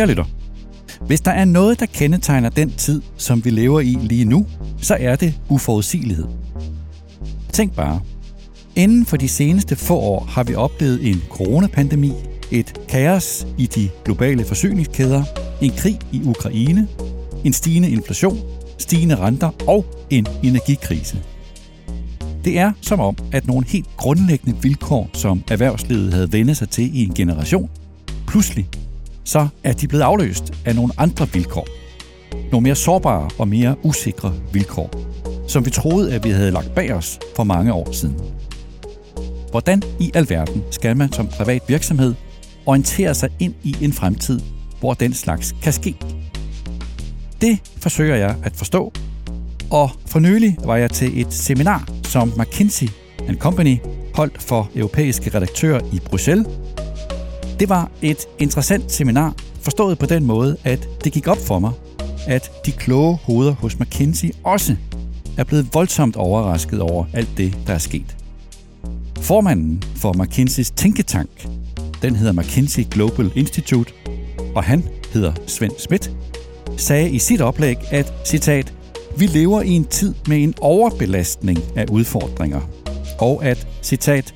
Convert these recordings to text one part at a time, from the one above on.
Kære lytter, hvis der er noget, der kendetegner den tid, som vi lever i lige nu, så er det uforudsigelighed. Tænk bare. Inden for de seneste få år har vi oplevet en coronapandemi, et kaos i de globale forsyningskæder, en krig i Ukraine, en stigende inflation, stigende renter og en energikrise. Det er som om, at nogle helt grundlæggende vilkår, som erhvervslivet havde vendt sig til i en generation, pludselig så er de blevet afløst af nogle andre vilkår. Nogle mere sårbare og mere usikre vilkår, som vi troede, at vi havde lagt bag os for mange år siden. Hvordan i alverden skal man som privat virksomhed orientere sig ind i en fremtid, hvor den slags kan ske? Det forsøger jeg at forstå, og for nylig var jeg til et seminar, som McKinsey Company holdt for europæiske redaktører i Bruxelles det var et interessant seminar, forstået på den måde, at det gik op for mig, at de kloge hoveder hos McKinsey også er blevet voldsomt overrasket over alt det, der er sket. Formanden for McKinseys tænketank, den hedder McKinsey Global Institute, og han hedder Svend Schmidt, sagde i sit oplæg, at, citat, vi lever i en tid med en overbelastning af udfordringer, og at, citat,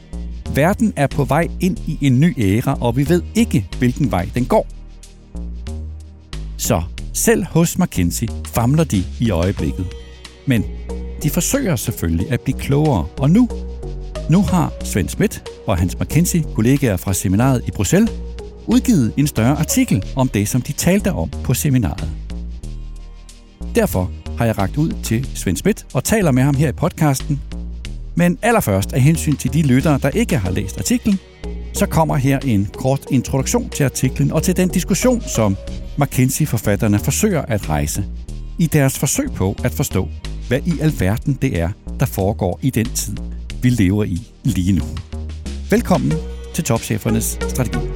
Verden er på vej ind i en ny æra, og vi ved ikke, hvilken vej den går. Så selv hos McKinsey famler de i øjeblikket. Men de forsøger selvfølgelig at blive klogere, og nu, nu har Svend Schmidt og hans McKinsey-kollegaer fra seminaret i Bruxelles udgivet en større artikel om det, som de talte om på seminaret. Derfor har jeg ragt ud til Svend Schmidt og taler med ham her i podcasten men allerførst af hensyn til de lyttere, der ikke har læst artiklen, så kommer her en kort introduktion til artiklen og til den diskussion, som McKinsey-forfatterne forsøger at rejse i deres forsøg på at forstå, hvad i alverden det er, der foregår i den tid, vi lever i lige nu. Velkommen til Topchefernes Strategi.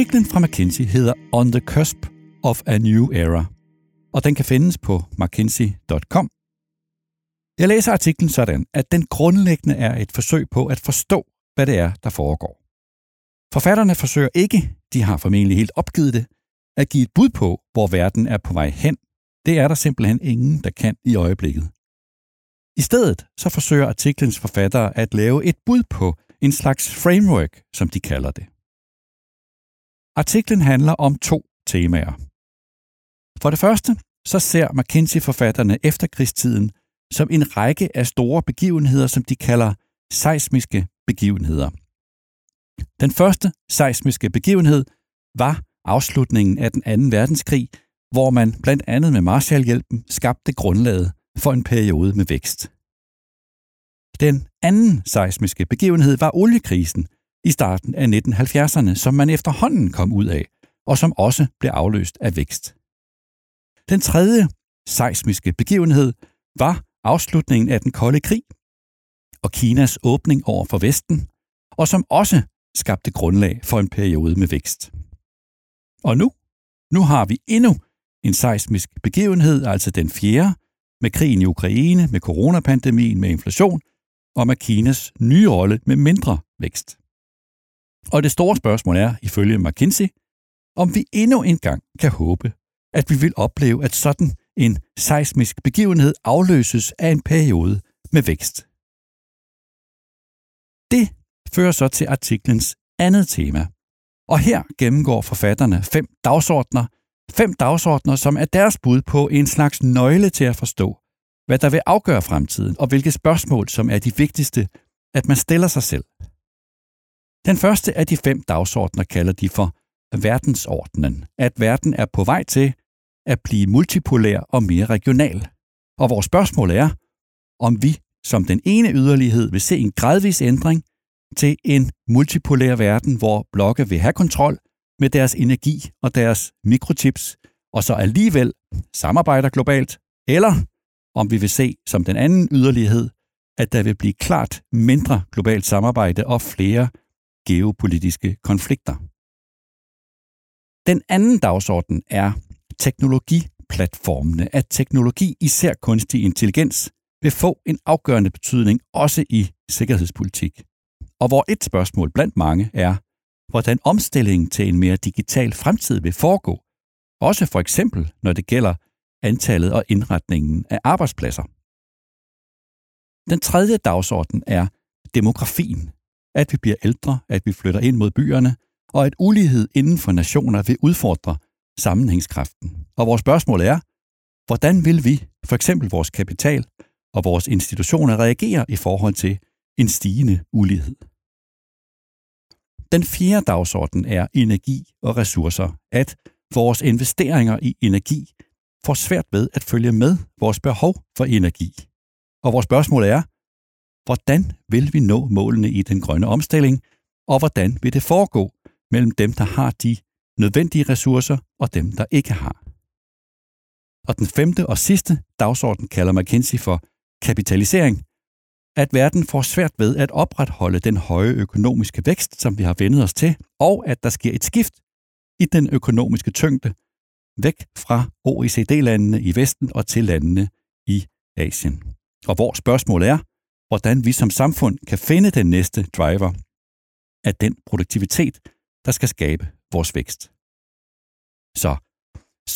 Artiklen fra McKinsey hedder On the Cusp of a New Era, og den kan findes på mckinsey.com. Jeg læser artiklen sådan, at den grundlæggende er et forsøg på at forstå, hvad det er, der foregår. Forfatterne forsøger ikke, de har formentlig helt opgivet det, at give et bud på, hvor verden er på vej hen. Det er der simpelthen ingen, der kan i øjeblikket. I stedet så forsøger artiklens forfattere at lave et bud på en slags framework, som de kalder det. Artiklen handler om to temaer. For det første, så ser McKinsey-forfatterne efterkrigstiden som en række af store begivenheder, som de kalder seismiske begivenheder. Den første seismiske begivenhed var afslutningen af den anden verdenskrig, hvor man blandt andet med Marshallhjælpen skabte grundlaget for en periode med vækst. Den anden seismiske begivenhed var oliekrisen, i starten af 1970'erne, som man efterhånden kom ud af, og som også blev afløst af vækst. Den tredje seismiske begivenhed var afslutningen af den kolde krig og Kinas åbning over for Vesten, og som også skabte grundlag for en periode med vækst. Og nu, nu har vi endnu en seismisk begivenhed, altså den fjerde, med krigen i Ukraine, med coronapandemien, med inflation og med Kinas nye rolle med mindre vækst. Og det store spørgsmål er, ifølge McKinsey, om vi endnu en gang kan håbe, at vi vil opleve, at sådan en seismisk begivenhed afløses af en periode med vækst. Det fører så til artiklens andet tema. Og her gennemgår forfatterne fem dagsordner, fem dagsordner, som er deres bud på en slags nøgle til at forstå, hvad der vil afgøre fremtiden, og hvilke spørgsmål, som er de vigtigste, at man stiller sig selv. Den første af de fem dagsordner kalder de for verdensordenen, at verden er på vej til at blive multipolær og mere regional. Og vores spørgsmål er, om vi som den ene yderlighed vil se en gradvis ændring til en multipolær verden, hvor blokke vil have kontrol med deres energi og deres mikrochips, og så alligevel samarbejder globalt, eller om vi vil se som den anden yderlighed, at der vil blive klart mindre globalt samarbejde og flere geopolitiske konflikter. Den anden dagsorden er teknologiplatformene, at teknologi, især kunstig intelligens, vil få en afgørende betydning også i sikkerhedspolitik. Og hvor et spørgsmål blandt mange er, hvordan omstillingen til en mere digital fremtid vil foregå, også for eksempel når det gælder antallet og indretningen af arbejdspladser. Den tredje dagsorden er demografien. At vi bliver ældre, at vi flytter ind mod byerne, og at ulighed inden for nationer vil udfordre sammenhængskraften. Og vores spørgsmål er, hvordan vil vi, for eksempel vores kapital og vores institutioner, reagere i forhold til en stigende ulighed? Den fjerde dagsorden er energi og ressourcer. At vores investeringer i energi får svært ved at følge med vores behov for energi. Og vores spørgsmål er, hvordan vil vi nå målene i den grønne omstilling, og hvordan vil det foregå mellem dem, der har de nødvendige ressourcer, og dem, der ikke har. Og den femte og sidste dagsorden kalder McKinsey for kapitalisering, at verden får svært ved at opretholde den høje økonomiske vækst, som vi har vendet os til, og at der sker et skift i den økonomiske tyngde væk fra OECD-landene i Vesten og til landene i Asien. Og hvor spørgsmålet er, hvordan vi som samfund kan finde den næste driver af den produktivitet, der skal skabe vores vækst. Så,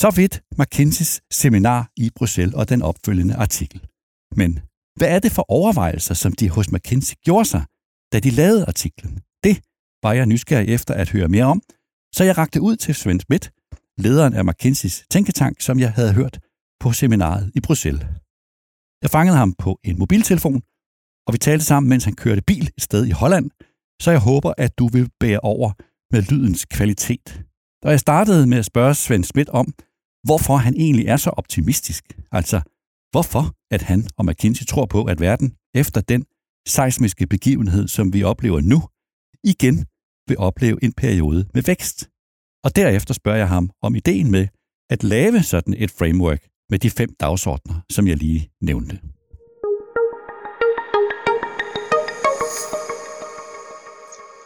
så vidt McKinseys seminar i Bruxelles og den opfølgende artikel. Men hvad er det for overvejelser, som de hos McKinsey gjorde sig, da de lavede artiklen? Det var jeg nysgerrig efter at høre mere om, så jeg rakte ud til Svend Schmidt, lederen af McKinseys tænketank, som jeg havde hørt på seminaret i Bruxelles. Jeg fangede ham på en mobiltelefon, og vi talte sammen, mens han kørte bil et sted i Holland, så jeg håber, at du vil bære over med lydens kvalitet. Og jeg startede med at spørge Svend Schmidt om, hvorfor han egentlig er så optimistisk. Altså, hvorfor at han og McKinsey tror på, at verden efter den seismiske begivenhed, som vi oplever nu, igen vil opleve en periode med vækst. Og derefter spørger jeg ham om ideen med at lave sådan et framework med de fem dagsordner, som jeg lige nævnte.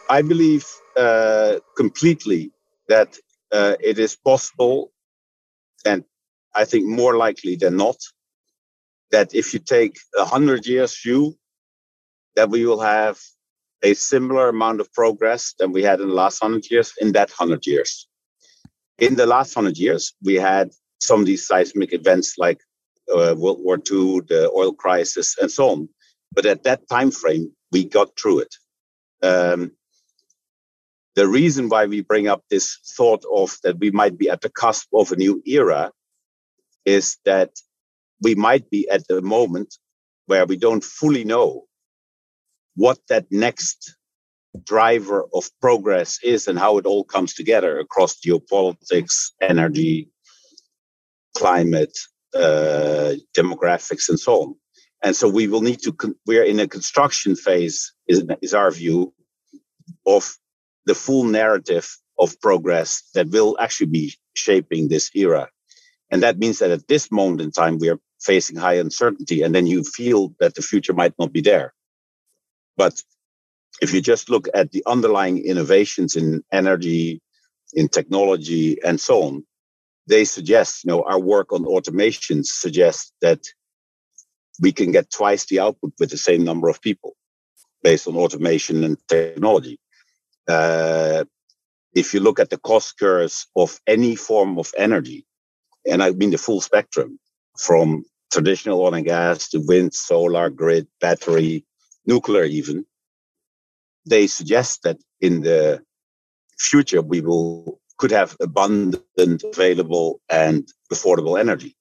I believe uh, completely that uh, it is possible, and I think more likely than not, that if you take a hundred years view, that we will have a similar amount of progress than we had in the last hundred years in that hundred years in the last hundred years, we had some of these seismic events like uh, World War II, the oil crisis, and so on. But at that time frame, we got through it. Um, the reason why we bring up this thought of that we might be at the cusp of a new era is that we might be at the moment where we don't fully know what that next driver of progress is and how it all comes together across geopolitics, energy, climate, uh, demographics, and so on. And so we will need to, con- we're in a construction phase, is, is our view, of the full narrative of progress that will actually be shaping this era. And that means that at this moment in time, we are facing high uncertainty, and then you feel that the future might not be there. But if you just look at the underlying innovations in energy, in technology, and so on, they suggest, you know, our work on automation suggests that we can get twice the output with the same number of people based on automation and technology. Uh, if you look at the cost curves of any form of energy, and I mean the full spectrum from traditional oil and gas to wind, solar, grid, battery, nuclear, even, they suggest that in the future we will could have abundant, available, and affordable energy.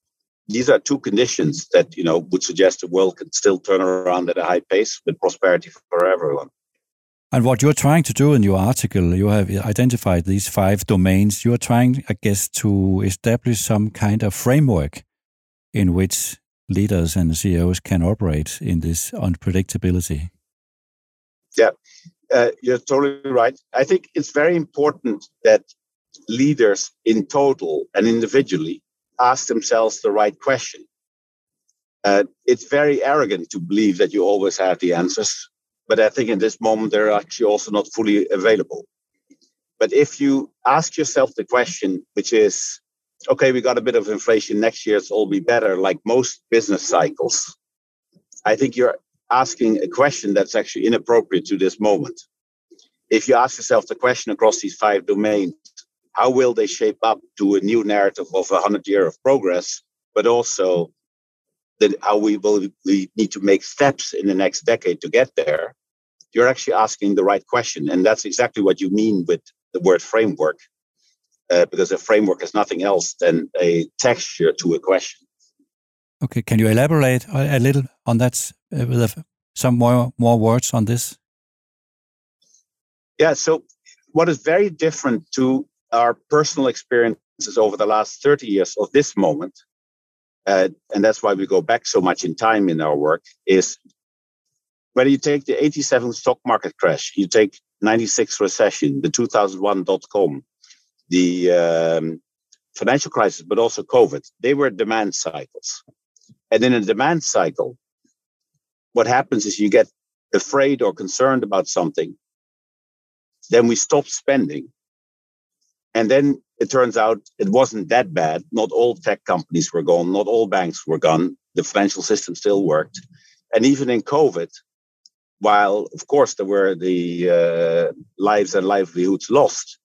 These are two conditions that you know would suggest the world can still turn around at a high pace with prosperity for everyone. And what you're trying to do in your article, you have identified these five domains. You're trying, I guess, to establish some kind of framework in which leaders and CEOs can operate in this unpredictability. Yeah, uh, you're totally right. I think it's very important that leaders in total and individually ask themselves the right question. Uh, it's very arrogant to believe that you always have the answers, but I think in this moment they're actually also not fully available. But if you ask yourself the question, which is okay, we got a bit of inflation next year, it's all be better, like most business cycles. I think you're asking a question that's actually inappropriate to this moment. If you ask yourself the question across these five domains, how will they shape up to a new narrative of a 100 year of progress, but also that how we will we need to make steps in the next decade to get there, you're actually asking the right question. And that's exactly what you mean with the word framework, uh, because a framework is nothing else than a texture to a question. Okay, can you elaborate a little on that uh, with some more more words on this? Yeah. So, what is very different to our personal experiences over the last 30 years of this moment, uh, and that's why we go back so much in time in our work, is whether you take the 87 stock market crash, you take 96 recession, the 2001 dot com, the um, financial crisis, but also COVID, they were demand cycles. And in a demand cycle, what happens is you get afraid or concerned about something, then we stop spending. And then it turns out it wasn't that bad. Not all tech companies were gone, not all banks were gone. The financial system still worked. And even in COVID, while of course there were the uh, lives and livelihoods lost,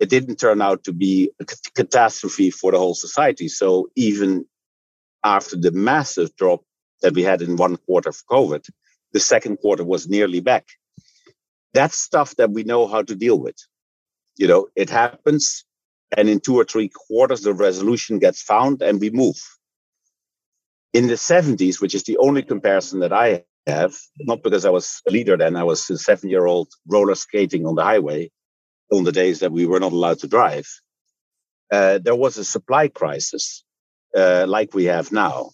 it didn't turn out to be a catastrophe for the whole society. So even after the massive drop that we had in one quarter of COVID, the second quarter was nearly back. That's stuff that we know how to deal with. You know, it happens, and in two or three quarters, the resolution gets found and we move. In the 70s, which is the only comparison that I have, not because I was a leader then, I was a seven year old roller skating on the highway on the days that we were not allowed to drive. Uh, there was a supply crisis uh, like we have now.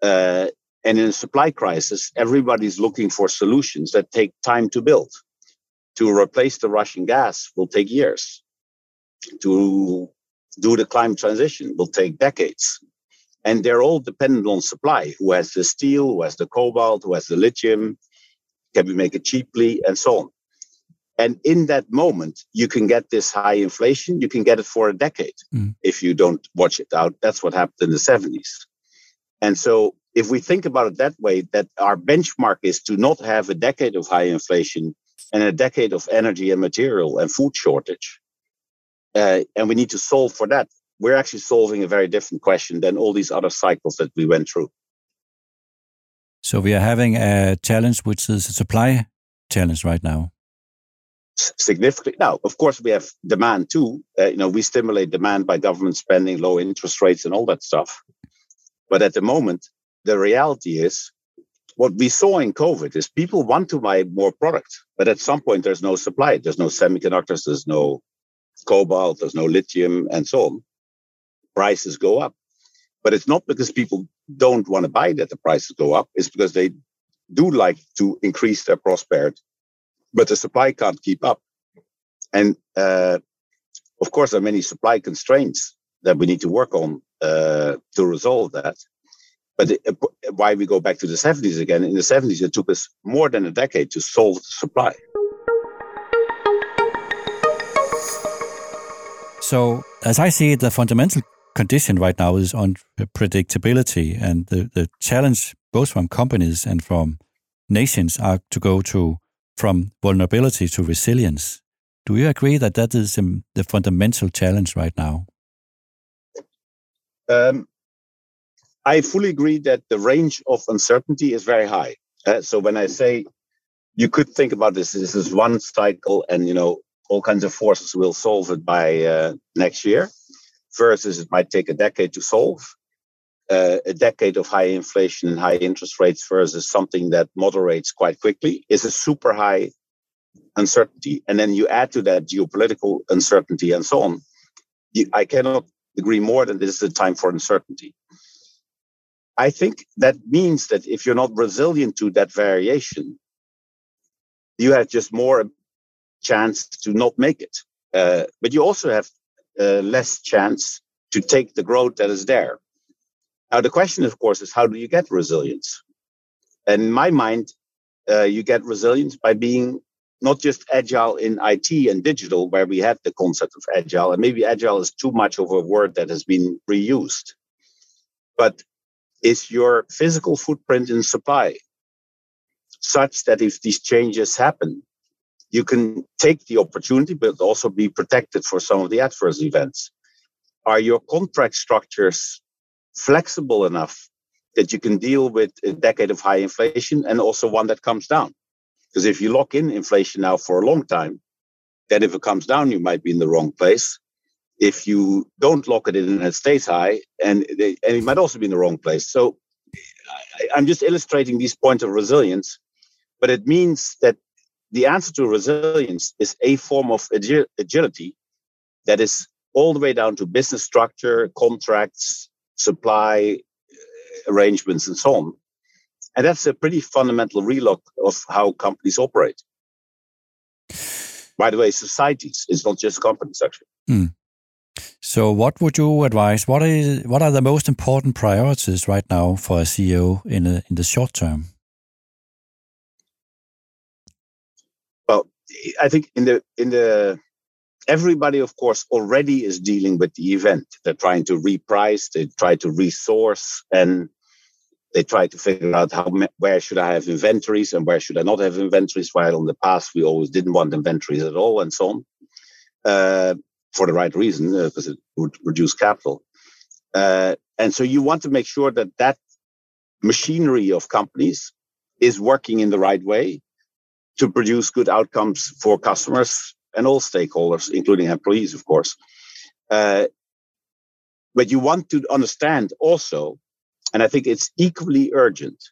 Uh, and in a supply crisis, everybody's looking for solutions that take time to build. To replace the Russian gas will take years. To do the climate transition will take decades. And they're all dependent on supply. Who has the steel, who has the cobalt, who has the lithium? Can we make it cheaply? And so on. And in that moment, you can get this high inflation. You can get it for a decade mm. if you don't watch it out. That's what happened in the 70s. And so, if we think about it that way, that our benchmark is to not have a decade of high inflation and a decade of energy and material and food shortage. Uh, and we need to solve for that. We're actually solving a very different question than all these other cycles that we went through. So, we are having a challenge, which is a supply challenge right now significantly. Now, of course, we have demand too. Uh, you know, we stimulate demand by government spending, low interest rates, and all that stuff. But at the moment, the reality is what we saw in COVID is people want to buy more product, but at some point there's no supply. There's no semiconductors, there's no cobalt, there's no lithium, and so on. Prices go up. But it's not because people don't want to buy that the prices go up, it's because they do like to increase their prosperity but the supply can't keep up. And uh, of course, there are many supply constraints that we need to work on uh, to resolve that. But uh, why we go back to the 70s again? In the 70s, it took us more than a decade to solve supply. So, as I see it, the fundamental condition right now is on predictability, and the, the challenge both from companies and from nations are to go to from vulnerability to resilience. Do you agree that that is um, the fundamental challenge right now? Um, I fully agree that the range of uncertainty is very high. Uh, so when I say you could think about this, this is one cycle, and you know all kinds of forces will solve it by uh, next year, versus it might take a decade to solve uh, a decade of high inflation and high interest rates versus something that moderates quite quickly is a super high uncertainty. And then you add to that geopolitical uncertainty and so on. You, I cannot agree more that this is a time for uncertainty. I think that means that if you're not resilient to that variation, you have just more chance to not make it. Uh, but you also have uh, less chance to take the growth that is there. Now, the question, of course, is how do you get resilience? And in my mind, uh, you get resilience by being not just agile in IT and digital, where we have the concept of agile, and maybe agile is too much of a word that has been reused, but is your physical footprint in supply such that if these changes happen, you can take the opportunity, but also be protected for some of the adverse events? Are your contract structures flexible enough that you can deal with a decade of high inflation and also one that comes down? Because if you lock in inflation now for a long time, then if it comes down, you might be in the wrong place. If you don't lock it in and it stays high, and, and it might also be in the wrong place. So I, I'm just illustrating these points of resilience, but it means that the answer to resilience is a form of agility that is all the way down to business structure, contracts, supply uh, arrangements, and so on. And that's a pretty fundamental relook of how companies operate. By the way, societies, it's not just companies, actually. Mm. So, what would you advise? What is what are the most important priorities right now for a CEO in a, in the short term? I think in the in the everybody, of course, already is dealing with the event. They're trying to reprice, they try to resource, and they try to figure out how where should I have inventories and where should I not have inventories. While in the past we always didn't want inventories at all, and so on, uh, for the right reason because uh, it would reduce capital. Uh, and so you want to make sure that that machinery of companies is working in the right way to produce good outcomes for customers and all stakeholders, including employees, of course. Uh, but you want to understand also, and I think it's equally urgent,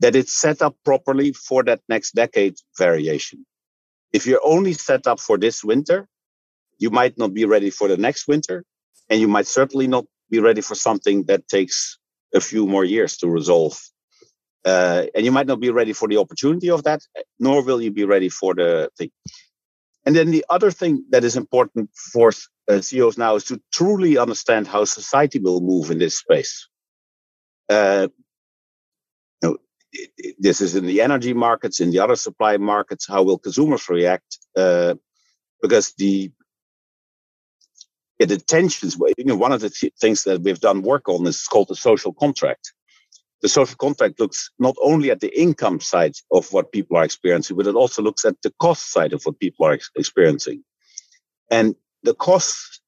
that it's set up properly for that next decade variation. If you're only set up for this winter, you might not be ready for the next winter, and you might certainly not be ready for something that takes a few more years to resolve. Uh, and you might not be ready for the opportunity of that, nor will you be ready for the thing. And then the other thing that is important for uh, CEOs now is to truly understand how society will move in this space. Uh, you know, this is in the energy markets, in the other supply markets. How will consumers react? Uh, because the yeah, the tensions. You know, one of the th- things that we've done work on is called the social contract the social contract looks not only at the income side of what people are experiencing, but it also looks at the cost side of what people are ex- experiencing. And the costs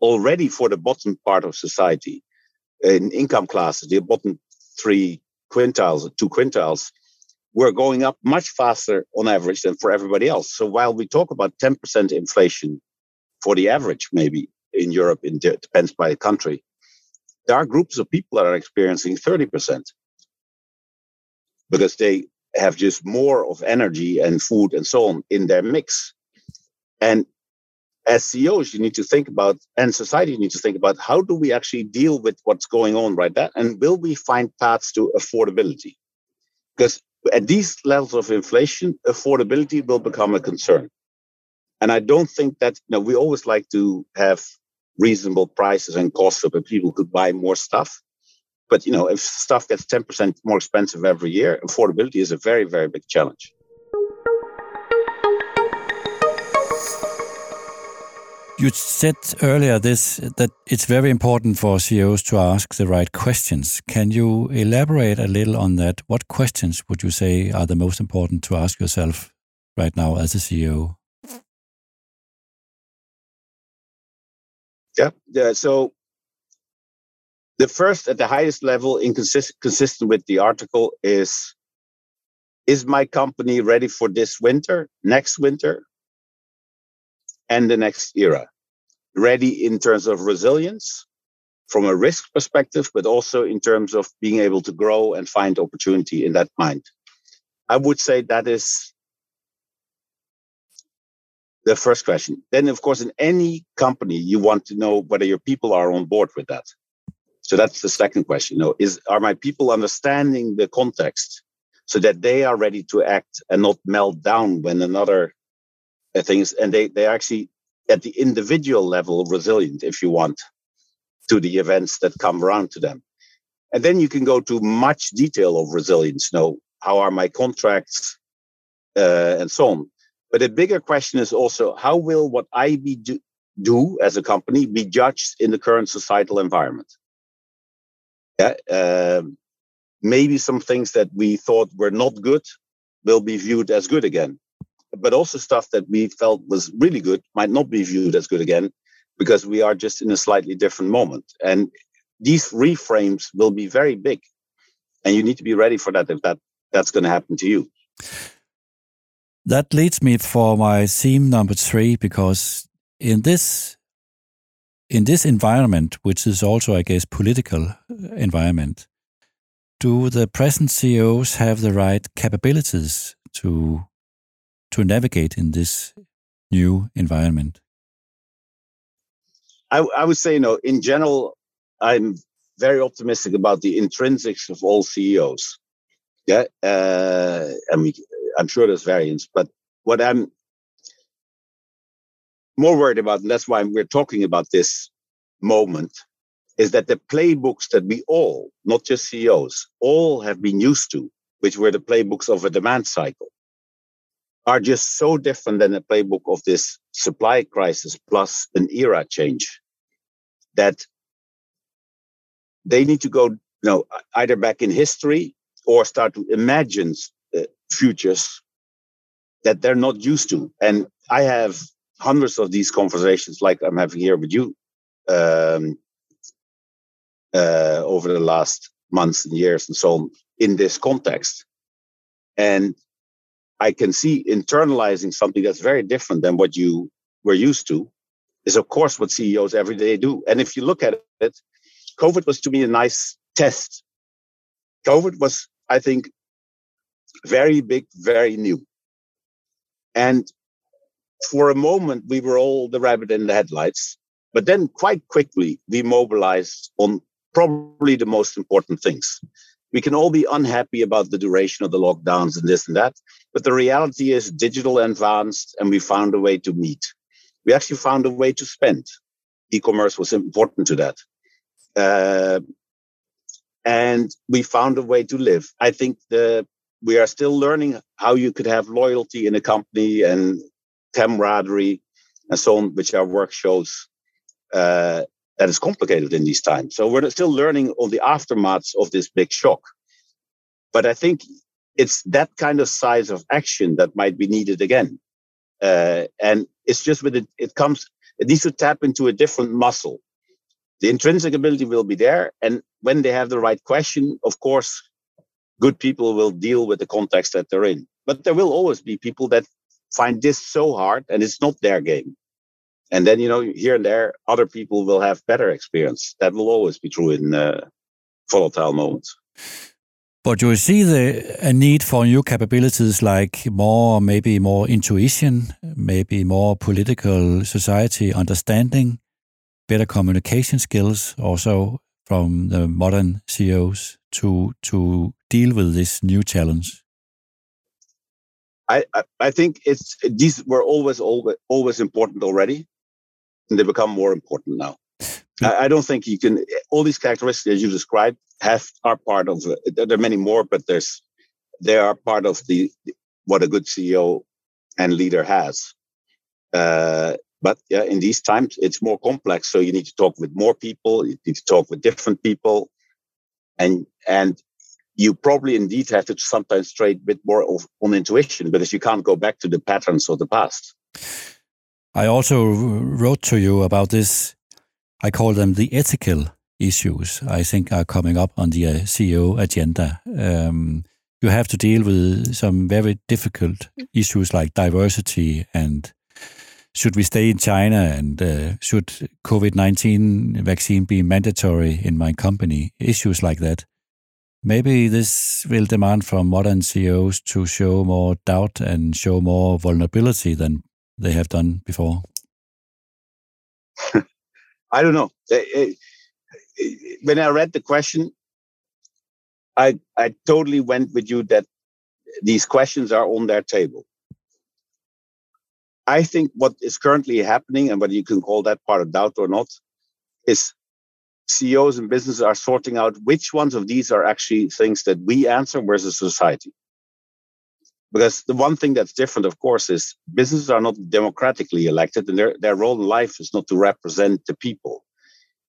already for the bottom part of society in income classes, the bottom three quintiles, two quintiles, were going up much faster on average than for everybody else. So while we talk about 10% inflation for the average, maybe in Europe, it depends by the country, there are groups of people that are experiencing 30% because they have just more of energy and food and so on in their mix. And as CEOs, you need to think about, and society you need to think about how do we actually deal with what's going on right now? And will we find paths to affordability? Because at these levels of inflation, affordability will become a concern. And I don't think that, you know, we always like to have reasonable prices and costs so that people could buy more stuff. But you know, if stuff gets 10% more expensive every year, affordability is a very, very big challenge. You said earlier this that it's very important for CEOs to ask the right questions. Can you elaborate a little on that? What questions would you say are the most important to ask yourself right now as a CEO? Yeah. yeah. So the first at the highest level, inconsistent consistent with the article, is is my company ready for this winter, next winter, and the next era? Ready in terms of resilience from a risk perspective, but also in terms of being able to grow and find opportunity in that mind. I would say that is the first question. Then, of course, in any company, you want to know whether your people are on board with that. So that's the second question. You know, is are my people understanding the context so that they are ready to act and not melt down when another uh, things and they they actually at the individual level resilient, if you want, to the events that come around to them. And then you can go to much detail of resilience. You know, how are my contracts uh, and so on. But a bigger question is also how will what I be do, do as a company be judged in the current societal environment? Yeah, um, maybe some things that we thought were not good will be viewed as good again. But also stuff that we felt was really good might not be viewed as good again because we are just in a slightly different moment. And these reframes will be very big. And you need to be ready for that if that, that's going to happen to you. That leads me for my theme number three, because in this in this environment, which is also, I guess, political environment, do the present CEOs have the right capabilities to to navigate in this new environment? I, I would say, you know, in general, I'm very optimistic about the intrinsics of all CEOs. Yeah, uh, I mean, I'm sure there's variance, but what I'm more worried about, and that's why we're talking about this moment, is that the playbooks that we all, not just CEOs, all have been used to, which were the playbooks of a demand cycle, are just so different than the playbook of this supply crisis plus an era change that they need to go you know either back in history or start to imagine futures that they're not used to. And i have hundreds of these conversations like i'm having here with you um, uh, over the last months and years and so on in this context. And i can see internalizing something that's very different than what you were used to is of course what ceos every day do. And if you look at it COVID was to me a nice test. COVID was, I think, very big, very new. And for a moment, we were all the rabbit in the headlights. But then quite quickly, we mobilized on probably the most important things. We can all be unhappy about the duration of the lockdowns and this and that. But the reality is digital advanced and we found a way to meet. We actually found a way to spend. E-commerce was important to that. Uh, and we found a way to live. I think the we are still learning how you could have loyalty in a company and camaraderie and so on, which our work shows uh, that is complicated in these times. So we're still learning all the aftermaths of this big shock. But I think it's that kind of size of action that might be needed again. Uh, and it's just with it, it comes, it needs to tap into a different muscle the intrinsic ability will be there. And when they have the right question, of course, good people will deal with the context that they're in. But there will always be people that find this so hard and it's not their game. And then, you know, here and there, other people will have better experience. That will always be true in uh, volatile moments. But you see the a need for new capabilities like more, maybe more intuition, maybe more political society understanding, better communication skills also from the modern CEOs to to deal with this new challenge? I, I think it's these were always always always important already, and they become more important now. I, I don't think you can all these characteristics as you described have are part of there are many more, but there's they are part of the what a good CEO and leader has. Uh, but yeah, in these times, it's more complex. So you need to talk with more people. You need to talk with different people, and and you probably indeed have to sometimes trade a bit more of, on intuition because you can't go back to the patterns of the past. I also wrote to you about this. I call them the ethical issues. I think are coming up on the uh, CEO agenda. Um, you have to deal with some very difficult issues like diversity and should we stay in China and uh, should COVID 19 vaccine be mandatory in my company? Issues like that. Maybe this will demand from modern CEOs to show more doubt and show more vulnerability than they have done before. I don't know. When I read the question, I I totally went with you that these questions are on their table. I think what is currently happening, and whether you can call that part of doubt or not, is CEOs and businesses are sorting out which ones of these are actually things that we answer versus society. because the one thing that's different, of course, is businesses are not democratically elected, and their, their role in life is not to represent the people.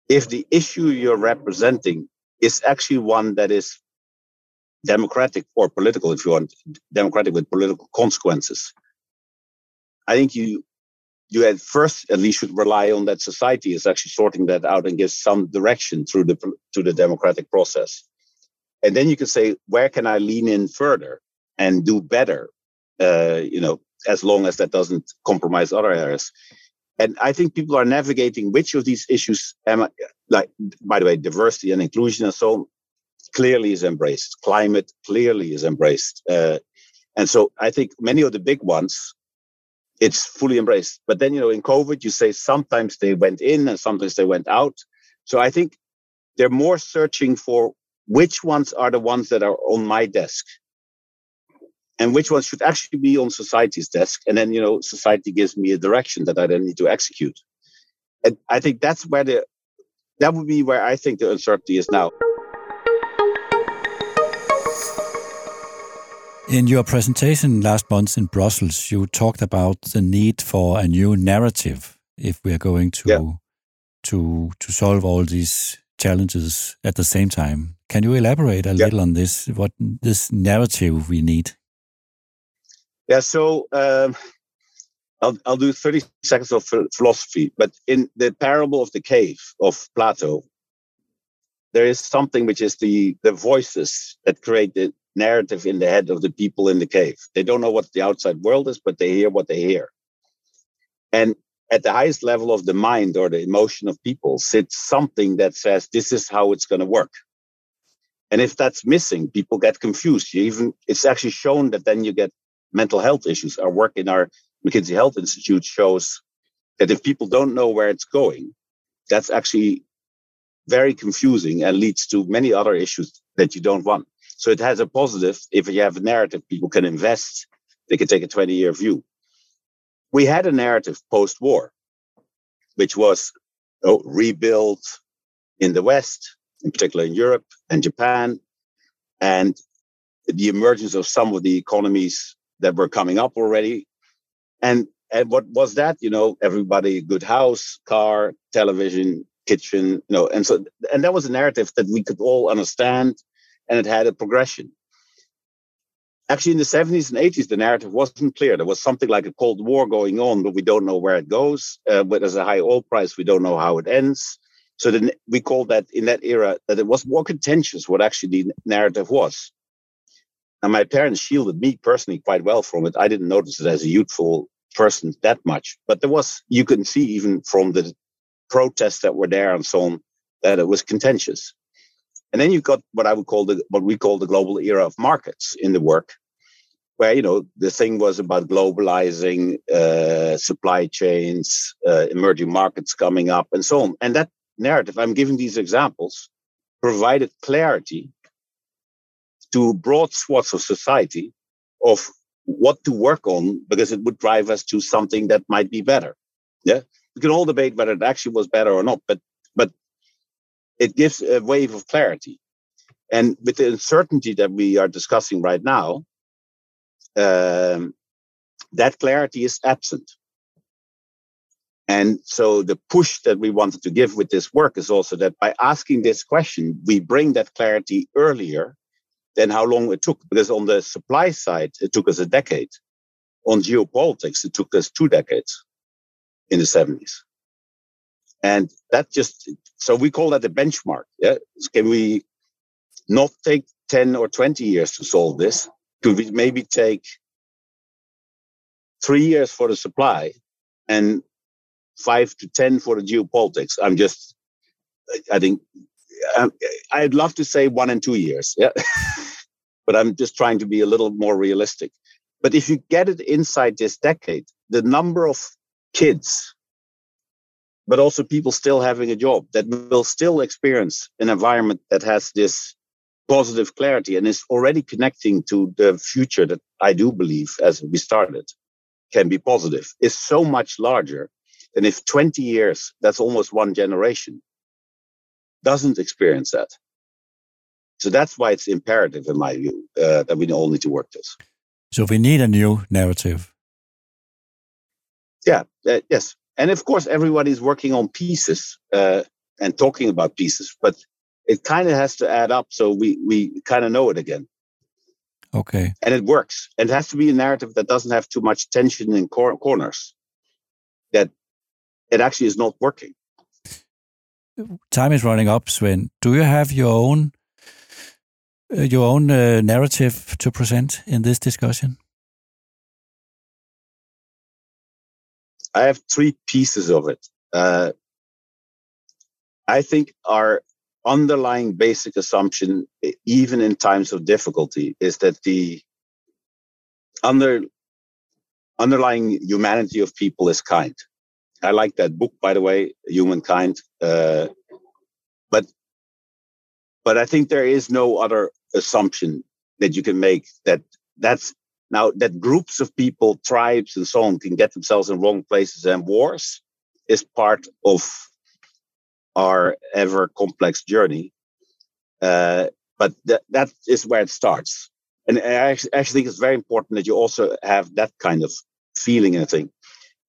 If the issue you're representing is actually one that is democratic or political, if you want, democratic with political consequences, I think you you at first at least should rely on that society is actually sorting that out and gives some direction through the to the democratic process. And then you can say, where can I lean in further and do better? Uh, you know, as long as that doesn't compromise other areas. And I think people are navigating which of these issues am I, like by the way, diversity and inclusion and so on clearly is embraced. Climate clearly is embraced. Uh, and so I think many of the big ones it's fully embraced. But then, you know, in COVID, you say sometimes they went in and sometimes they went out. So I think they're more searching for which ones are the ones that are on my desk and which ones should actually be on society's desk. And then, you know, society gives me a direction that I then need to execute. And I think that's where the, that would be where I think the uncertainty is now. In your presentation last month in Brussels, you talked about the need for a new narrative if we are going to yeah. to to solve all these challenges at the same time. Can you elaborate a yeah. little on this? What this narrative we need? Yeah, so um, I'll I'll do thirty seconds of philosophy. But in the parable of the cave of Plato, there is something which is the the voices that create the narrative in the head of the people in the cave. They don't know what the outside world is, but they hear what they hear. And at the highest level of the mind or the emotion of people sits something that says this is how it's going to work. And if that's missing, people get confused. You even it's actually shown that then you get mental health issues. Our work in our McKinsey Health Institute shows that if people don't know where it's going, that's actually very confusing and leads to many other issues that you don't want. So it has a positive. If you have a narrative, people can invest. They can take a 20 year view. We had a narrative post war, which was oh, rebuilt in the West, in particular in Europe and Japan, and the emergence of some of the economies that were coming up already. And and what was that? You know, everybody good house, car, television, kitchen, you know, and so and that was a narrative that we could all understand and it had a progression. Actually, in the 70s and 80s, the narrative wasn't clear. There was something like a Cold War going on, but we don't know where it goes. Uh, but there's a high oil price, we don't know how it ends. So then we called that in that era that it was more contentious what actually the narrative was. And my parents shielded me personally quite well from it. I didn't notice it as a youthful person that much, but there was, you can see even from the protests that were there and so on, that it was contentious. And then you've got what I would call the what we call the global era of markets in the work, where you know the thing was about globalizing uh, supply chains, uh, emerging markets coming up, and so on. And that narrative, I'm giving these examples, provided clarity to broad swaths of society of what to work on because it would drive us to something that might be better. Yeah, we can all debate whether it actually was better or not, but it gives a wave of clarity. And with the uncertainty that we are discussing right now, um, that clarity is absent. And so the push that we wanted to give with this work is also that by asking this question, we bring that clarity earlier than how long it took. Because on the supply side, it took us a decade. On geopolitics, it took us two decades in the 70s. And that just, so we call that the benchmark. Yeah. Can we not take 10 or 20 years to solve this? Could we maybe take three years for the supply and five to 10 for the geopolitics? I'm just, I think, um, I'd love to say one and two years. Yeah. but I'm just trying to be a little more realistic. But if you get it inside this decade, the number of kids but also people still having a job that will still experience an environment that has this positive clarity and is already connecting to the future that I do believe, as we started, can be positive, is so much larger than if 20 years, that's almost one generation, doesn't experience that. So that's why it's imperative, in my view, uh, that we all need to work this. So we need a new narrative. Yeah, uh, yes. And of course, everybody's working on pieces uh, and talking about pieces, but it kind of has to add up so we, we kind of know it again. Okay. And it works. And it has to be a narrative that doesn't have too much tension in cor- corners, that it actually is not working. Time is running up, Sven. Do you have your own uh, your own uh, narrative to present in this discussion? I have three pieces of it. Uh, I think our underlying basic assumption, even in times of difficulty, is that the under underlying humanity of people is kind. I like that book, by the way, Humankind. Uh, but but I think there is no other assumption that you can make that that's now that groups of people, tribes, and so on can get themselves in wrong places and wars is part of our ever complex journey. Uh, but that, that is where it starts. And I actually think it's very important that you also have that kind of feeling and thing.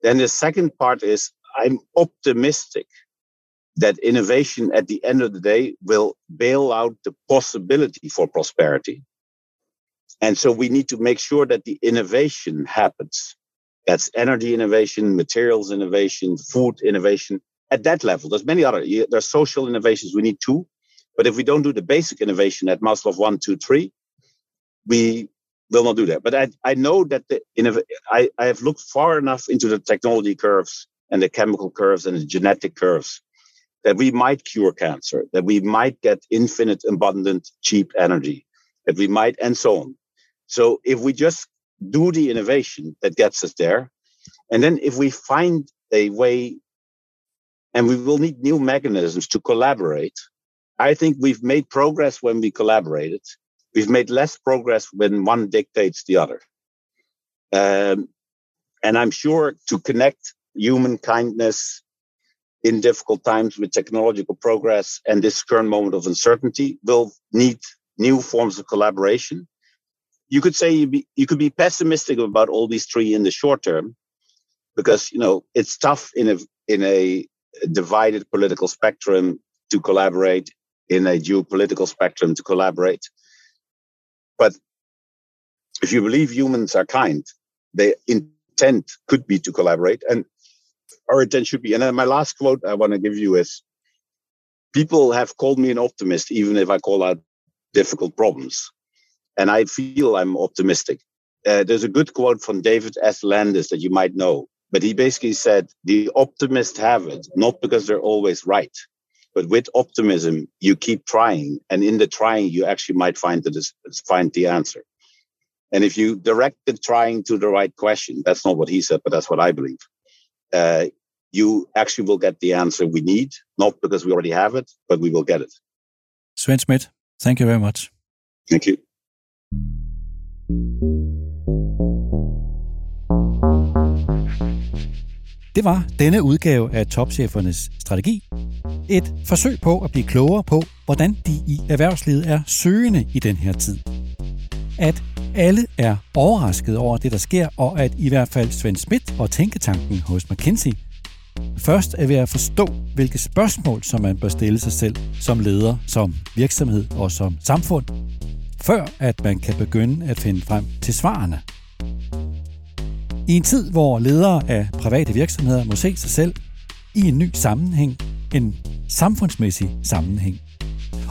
Then the second part is I'm optimistic that innovation at the end of the day will bail out the possibility for prosperity. And so we need to make sure that the innovation happens. That's energy innovation, materials innovation, food innovation at that level. There's many other, there's social innovations we need too. But if we don't do the basic innovation at Maslow one, two, three, we will not do that. But I, I know that the I, I have looked far enough into the technology curves and the chemical curves and the genetic curves that we might cure cancer, that we might get infinite, abundant, cheap energy, that we might, and so on. So if we just do the innovation that gets us there, and then if we find a way, and we will need new mechanisms to collaborate, I think we've made progress when we collaborated. We've made less progress when one dictates the other. Um, and I'm sure to connect human kindness in difficult times with technological progress and this current moment of uncertainty will need new forms of collaboration. You could say you, be, you could be pessimistic about all these three in the short term, because you know it's tough in a in a divided political spectrum to collaborate, in a geopolitical spectrum to collaborate. But if you believe humans are kind, their intent could be to collaborate. And our intent should be. And then my last quote I want to give you is people have called me an optimist, even if I call out difficult problems. And I feel I'm optimistic. Uh, there's a good quote from David S. Landes that you might know, but he basically said, The optimists have it, not because they're always right, but with optimism, you keep trying. And in the trying, you actually might find the, find the answer. And if you direct the trying to the right question, that's not what he said, but that's what I believe. Uh, you actually will get the answer we need, not because we already have it, but we will get it. Sven Smit, thank you very much. Thank you. Det var denne udgave af Topchefernes Strategi. Et forsøg på at blive klogere på, hvordan de i erhvervslivet er søgende i den her tid. At alle er overrasket over det, der sker, og at i hvert fald Svend Schmidt og Tænketanken hos McKinsey først er ved at forstå, hvilke spørgsmål, som man bør stille sig selv som leder, som virksomhed og som samfund, før at man kan begynde at finde frem til svarene. I en tid, hvor ledere af private virksomheder må se sig selv i en ny sammenhæng, en samfundsmæssig sammenhæng,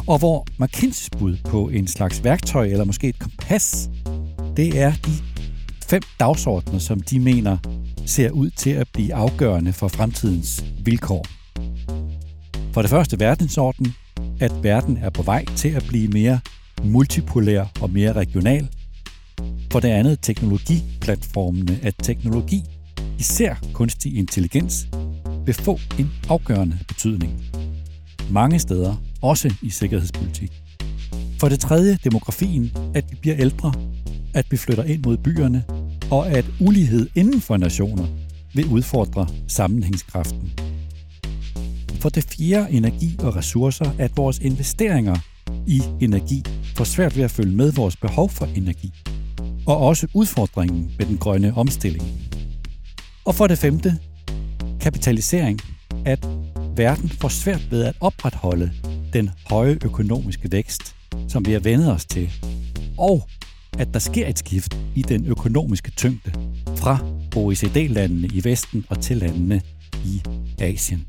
og hvor McKinseys bud på en slags værktøj eller måske et kompas, det er de fem dagsordner, som de mener ser ud til at blive afgørende for fremtidens vilkår. For det første verdensorden, at verden er på vej til at blive mere multipolær og mere regional. For det andet teknologiplatformene, at teknologi, især kunstig intelligens, vil få en afgørende betydning. Mange steder, også i sikkerhedspolitik. For det tredje demografien, at vi bliver ældre, at vi flytter ind mod byerne, og at ulighed inden for nationer vil udfordre sammenhængskraften. For det fjerde energi og ressourcer, at vores investeringer i energi får svært ved at følge med vores behov for energi. og også udfordringen med den grønne omstilling. Og for det femte, kapitalisering, at verden får svært ved at opretholde den høje økonomiske vækst, som vi har vendet os til, og at der sker et skift i den økonomiske tyngde fra OECD-landene i Vesten og til landene i Asien.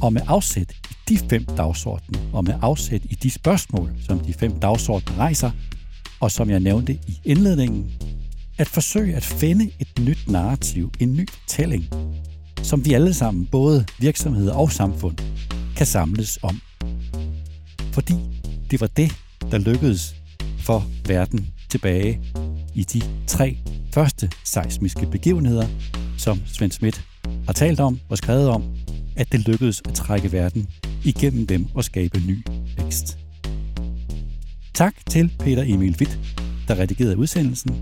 Og med afsæt i de fem dagsordener, og med afsæt i de spørgsmål, som de fem dagsordener rejser, og som jeg nævnte i indledningen, at forsøge at finde et nyt narrativ, en ny fortælling, som vi alle sammen, både virksomheder og samfund, kan samles om. Fordi det var det, der lykkedes for verden tilbage i de tre første seismiske begivenheder, som Svend Schmidt har talt om og skrevet om, at det lykkedes at trække verden igennem dem og skabe ny vækst. Tak til Peter Emil Witt, der redigerede udsendelsen.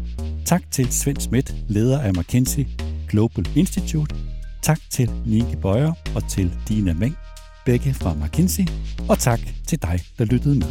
Tak til Svend Schmidt, leder af McKinsey Global Institute. Tak til Nike Bøjer og til Dina Meng, begge fra McKinsey. Og tak til dig, der lyttede med.